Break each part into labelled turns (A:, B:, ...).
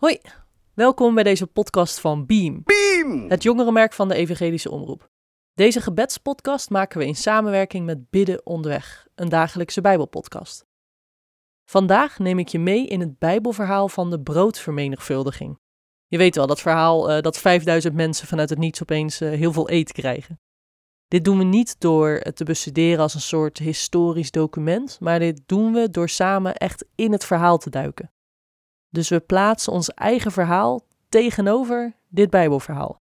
A: Hoi, welkom bij deze podcast van Beam,
B: Beam!
A: het jongerenmerk van de Evangelische Omroep. Deze gebedspodcast maken we in samenwerking met Bidden Onderweg, een dagelijkse Bijbelpodcast. Vandaag neem ik je mee in het Bijbelverhaal van de broodvermenigvuldiging. Je weet wel, dat verhaal eh, dat 5000 mensen vanuit het niets opeens eh, heel veel eten krijgen. Dit doen we niet door het te bestuderen als een soort historisch document, maar dit doen we door samen echt in het verhaal te duiken. Dus we plaatsen ons eigen verhaal tegenover dit Bijbelverhaal.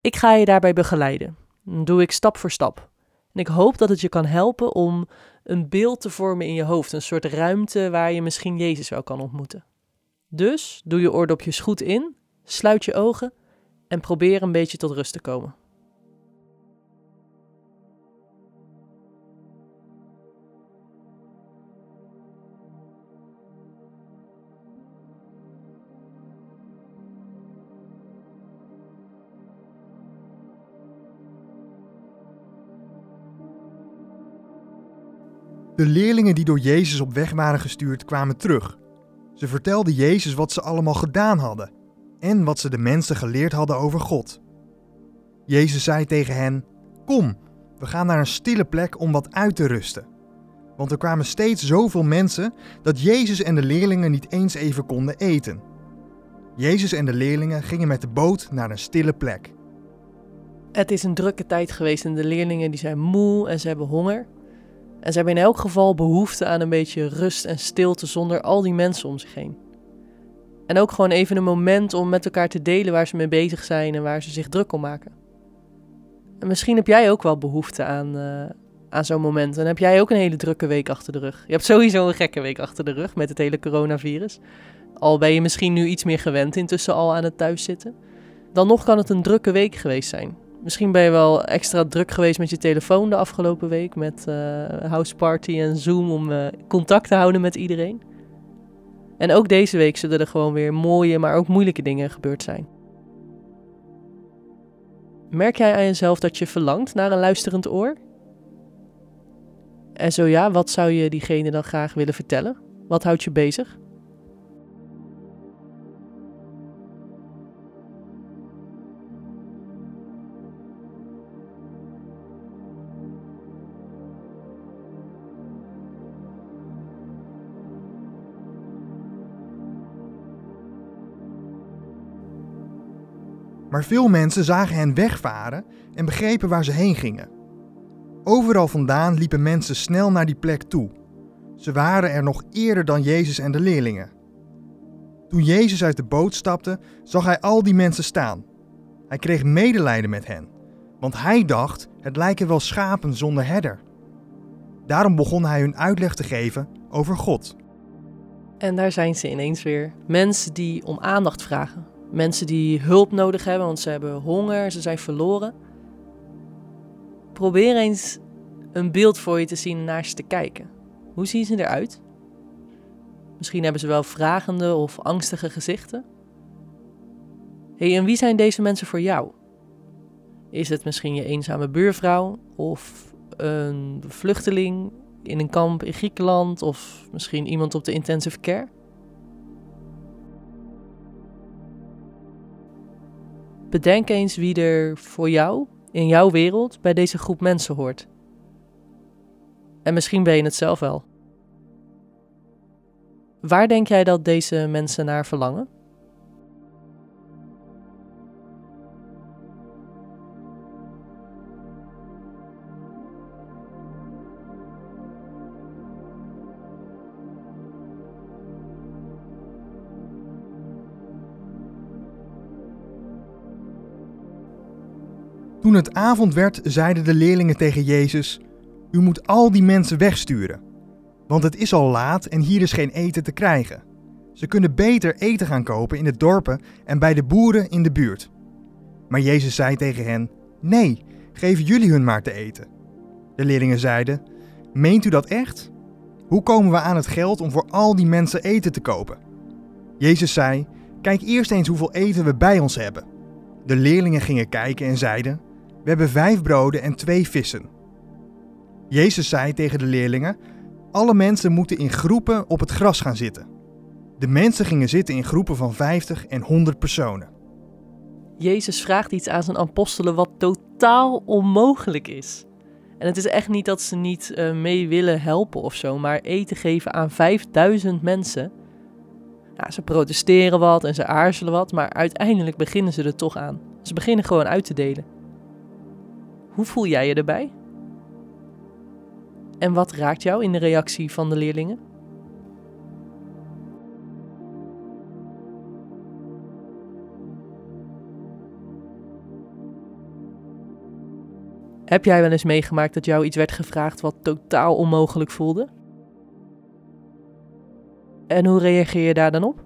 A: Ik ga je daarbij begeleiden. Dat doe ik stap voor stap. En ik hoop dat het je kan helpen om een beeld te vormen in je hoofd, een soort ruimte waar je misschien Jezus wel kan ontmoeten. Dus doe je oordopjes goed in, sluit je ogen en probeer een beetje tot rust te komen.
B: De leerlingen die door Jezus op weg waren gestuurd kwamen terug. Ze vertelden Jezus wat ze allemaal gedaan hadden en wat ze de mensen geleerd hadden over God. Jezus zei tegen hen: Kom, we gaan naar een stille plek om wat uit te rusten. Want er kwamen steeds zoveel mensen dat Jezus en de leerlingen niet eens even konden eten. Jezus en de leerlingen gingen met de boot naar een stille plek.
A: Het is een drukke tijd geweest en de leerlingen die zijn moe en ze hebben honger. En ze hebben in elk geval behoefte aan een beetje rust en stilte zonder al die mensen om zich heen. En ook gewoon even een moment om met elkaar te delen waar ze mee bezig zijn en waar ze zich druk om maken. En misschien heb jij ook wel behoefte aan, uh, aan zo'n moment. En heb jij ook een hele drukke week achter de rug. Je hebt sowieso een gekke week achter de rug met het hele coronavirus. Al ben je misschien nu iets meer gewend intussen al aan het thuiszitten. Dan nog kan het een drukke week geweest zijn. Misschien ben je wel extra druk geweest met je telefoon de afgelopen week. Met uh, houseparty en Zoom om uh, contact te houden met iedereen. En ook deze week zullen er gewoon weer mooie, maar ook moeilijke dingen gebeurd zijn. Merk jij aan jezelf dat je verlangt naar een luisterend oor? En zo ja, wat zou je diegene dan graag willen vertellen? Wat houdt je bezig?
B: Maar veel mensen zagen hen wegvaren en begrepen waar ze heen gingen. Overal vandaan liepen mensen snel naar die plek toe. Ze waren er nog eerder dan Jezus en de leerlingen. Toen Jezus uit de boot stapte, zag hij al die mensen staan. Hij kreeg medelijden met hen, want hij dacht: het lijken wel schapen zonder herder. Daarom begon hij hun uitleg te geven over God.
A: En daar zijn ze ineens weer. Mensen die om aandacht vragen. Mensen die hulp nodig hebben, want ze hebben honger, ze zijn verloren. Probeer eens een beeld voor je te zien ze te kijken. Hoe zien ze eruit? Misschien hebben ze wel vragende of angstige gezichten. hey, en wie zijn deze mensen voor jou? Is het misschien je eenzame buurvrouw of een vluchteling in een kamp in Griekenland of misschien iemand op de intensive care? Bedenk eens wie er voor jou, in jouw wereld, bij deze groep mensen hoort. En misschien ben je het zelf wel. Waar denk jij dat deze mensen naar verlangen?
B: Toen het avond werd, zeiden de leerlingen tegen Jezus: U moet al die mensen wegsturen. Want het is al laat en hier is geen eten te krijgen. Ze kunnen beter eten gaan kopen in de dorpen en bij de boeren in de buurt. Maar Jezus zei tegen hen: Nee, geef jullie hun maar te eten. De leerlingen zeiden: Meent u dat echt? Hoe komen we aan het geld om voor al die mensen eten te kopen? Jezus zei: Kijk eerst eens hoeveel eten we bij ons hebben. De leerlingen gingen kijken en zeiden: We hebben vijf broden en twee vissen. Jezus zei tegen de leerlingen: Alle mensen moeten in groepen op het gras gaan zitten. De mensen gingen zitten in groepen van 50 en 100 personen.
A: Jezus vraagt iets aan zijn apostelen wat totaal onmogelijk is. En het is echt niet dat ze niet uh, mee willen helpen of zo, maar eten geven aan 5000 mensen. Nou, ze protesteren wat en ze aarzelen wat, maar uiteindelijk beginnen ze er toch aan. Ze beginnen gewoon uit te delen. Hoe voel jij je erbij? En wat raakt jou in de reactie van de leerlingen? Heb jij wel eens meegemaakt dat jou iets werd gevraagd wat totaal onmogelijk voelde? En hoe reageer je daar dan op?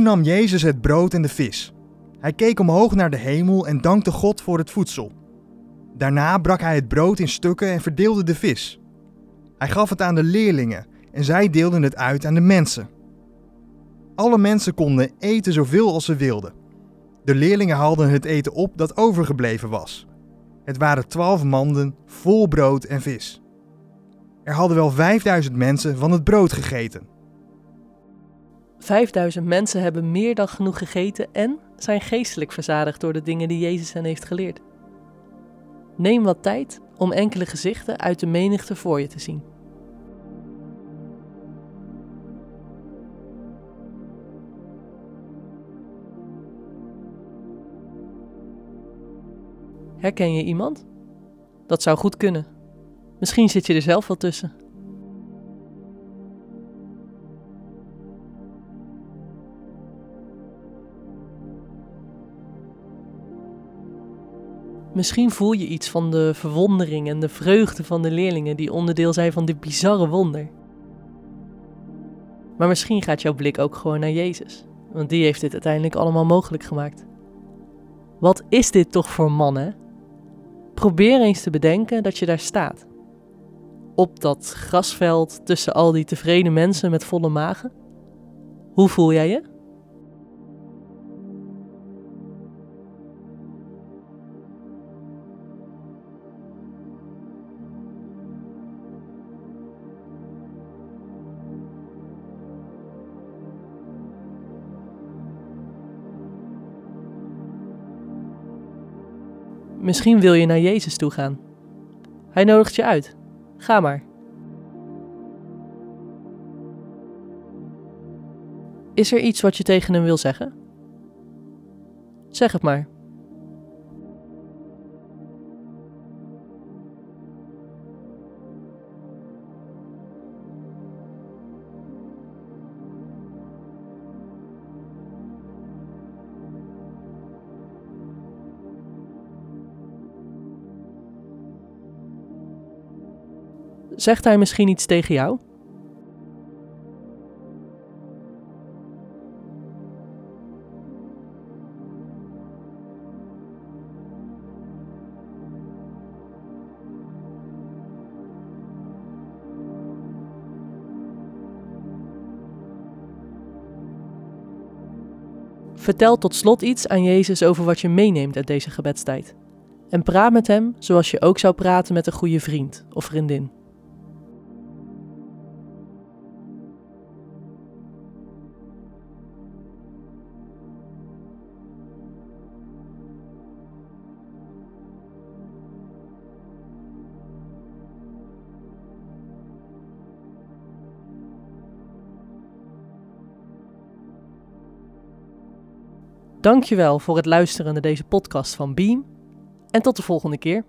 B: Nam Jezus het brood en de vis. Hij keek omhoog naar de hemel en dankte God voor het voedsel. Daarna brak hij het brood in stukken en verdeelde de vis. Hij gaf het aan de leerlingen en zij deelden het uit aan de mensen. Alle mensen konden eten zoveel als ze wilden. De leerlingen haalden het eten op dat overgebleven was. Het waren twaalf manden vol brood en vis. Er hadden wel vijfduizend mensen van het brood gegeten.
A: 5000 mensen hebben meer dan genoeg gegeten en zijn geestelijk verzadigd door de dingen die Jezus hen heeft geleerd. Neem wat tijd om enkele gezichten uit de menigte voor je te zien. Herken je iemand? Dat zou goed kunnen. Misschien zit je er zelf wel tussen. Misschien voel je iets van de verwondering en de vreugde van de leerlingen die onderdeel zijn van dit bizarre wonder. Maar misschien gaat jouw blik ook gewoon naar Jezus, want die heeft dit uiteindelijk allemaal mogelijk gemaakt. Wat is dit toch voor man, hè? Probeer eens te bedenken dat je daar staat. Op dat grasveld tussen al die tevreden mensen met volle magen. Hoe voel jij je? Misschien wil je naar Jezus toe gaan. Hij nodigt je uit. Ga maar. Is er iets wat je tegen hem wil zeggen? Zeg het maar. Zegt hij misschien iets tegen jou? Vertel tot slot iets aan Jezus over wat je meeneemt uit deze gebedstijd. En praat met hem zoals je ook zou praten met een goede vriend of vriendin. Dankjewel voor het luisteren naar deze podcast van Beam en tot de volgende keer.